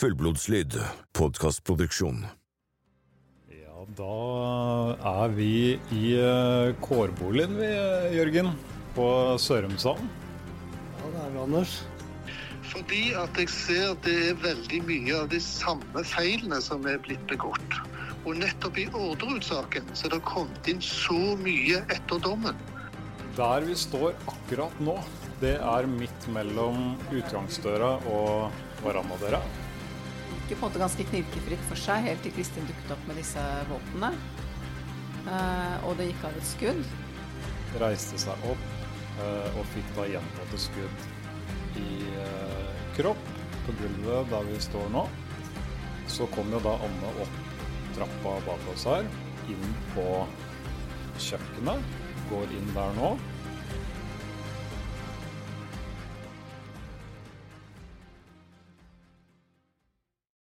Fullblodslyd, podkastproduksjon. Ja, da er vi i eh, kårboligen vi, Jørgen. På Sørumsand. Ja, det er vi, Anders. Fordi at jeg ser det er veldig mye av de samme feilene som er blitt begått. Og nettopp i Orderud-saken så er det kommet inn så mye etter dommen. Der vi står akkurat nå, det er midt mellom utgangsdøra og verandadøra. Jo på en måte ganske knirkefritt for seg helt til Kristin dukket opp med disse våpnene. Uh, og det gikk av et skudd. Reiste seg opp uh, og fikk da gjentatte skudd i uh, kropp på gulvet der vi står nå. Så kom jo da Anne opp trappa bak oss her, inn på kjøkkenet. Går inn der nå.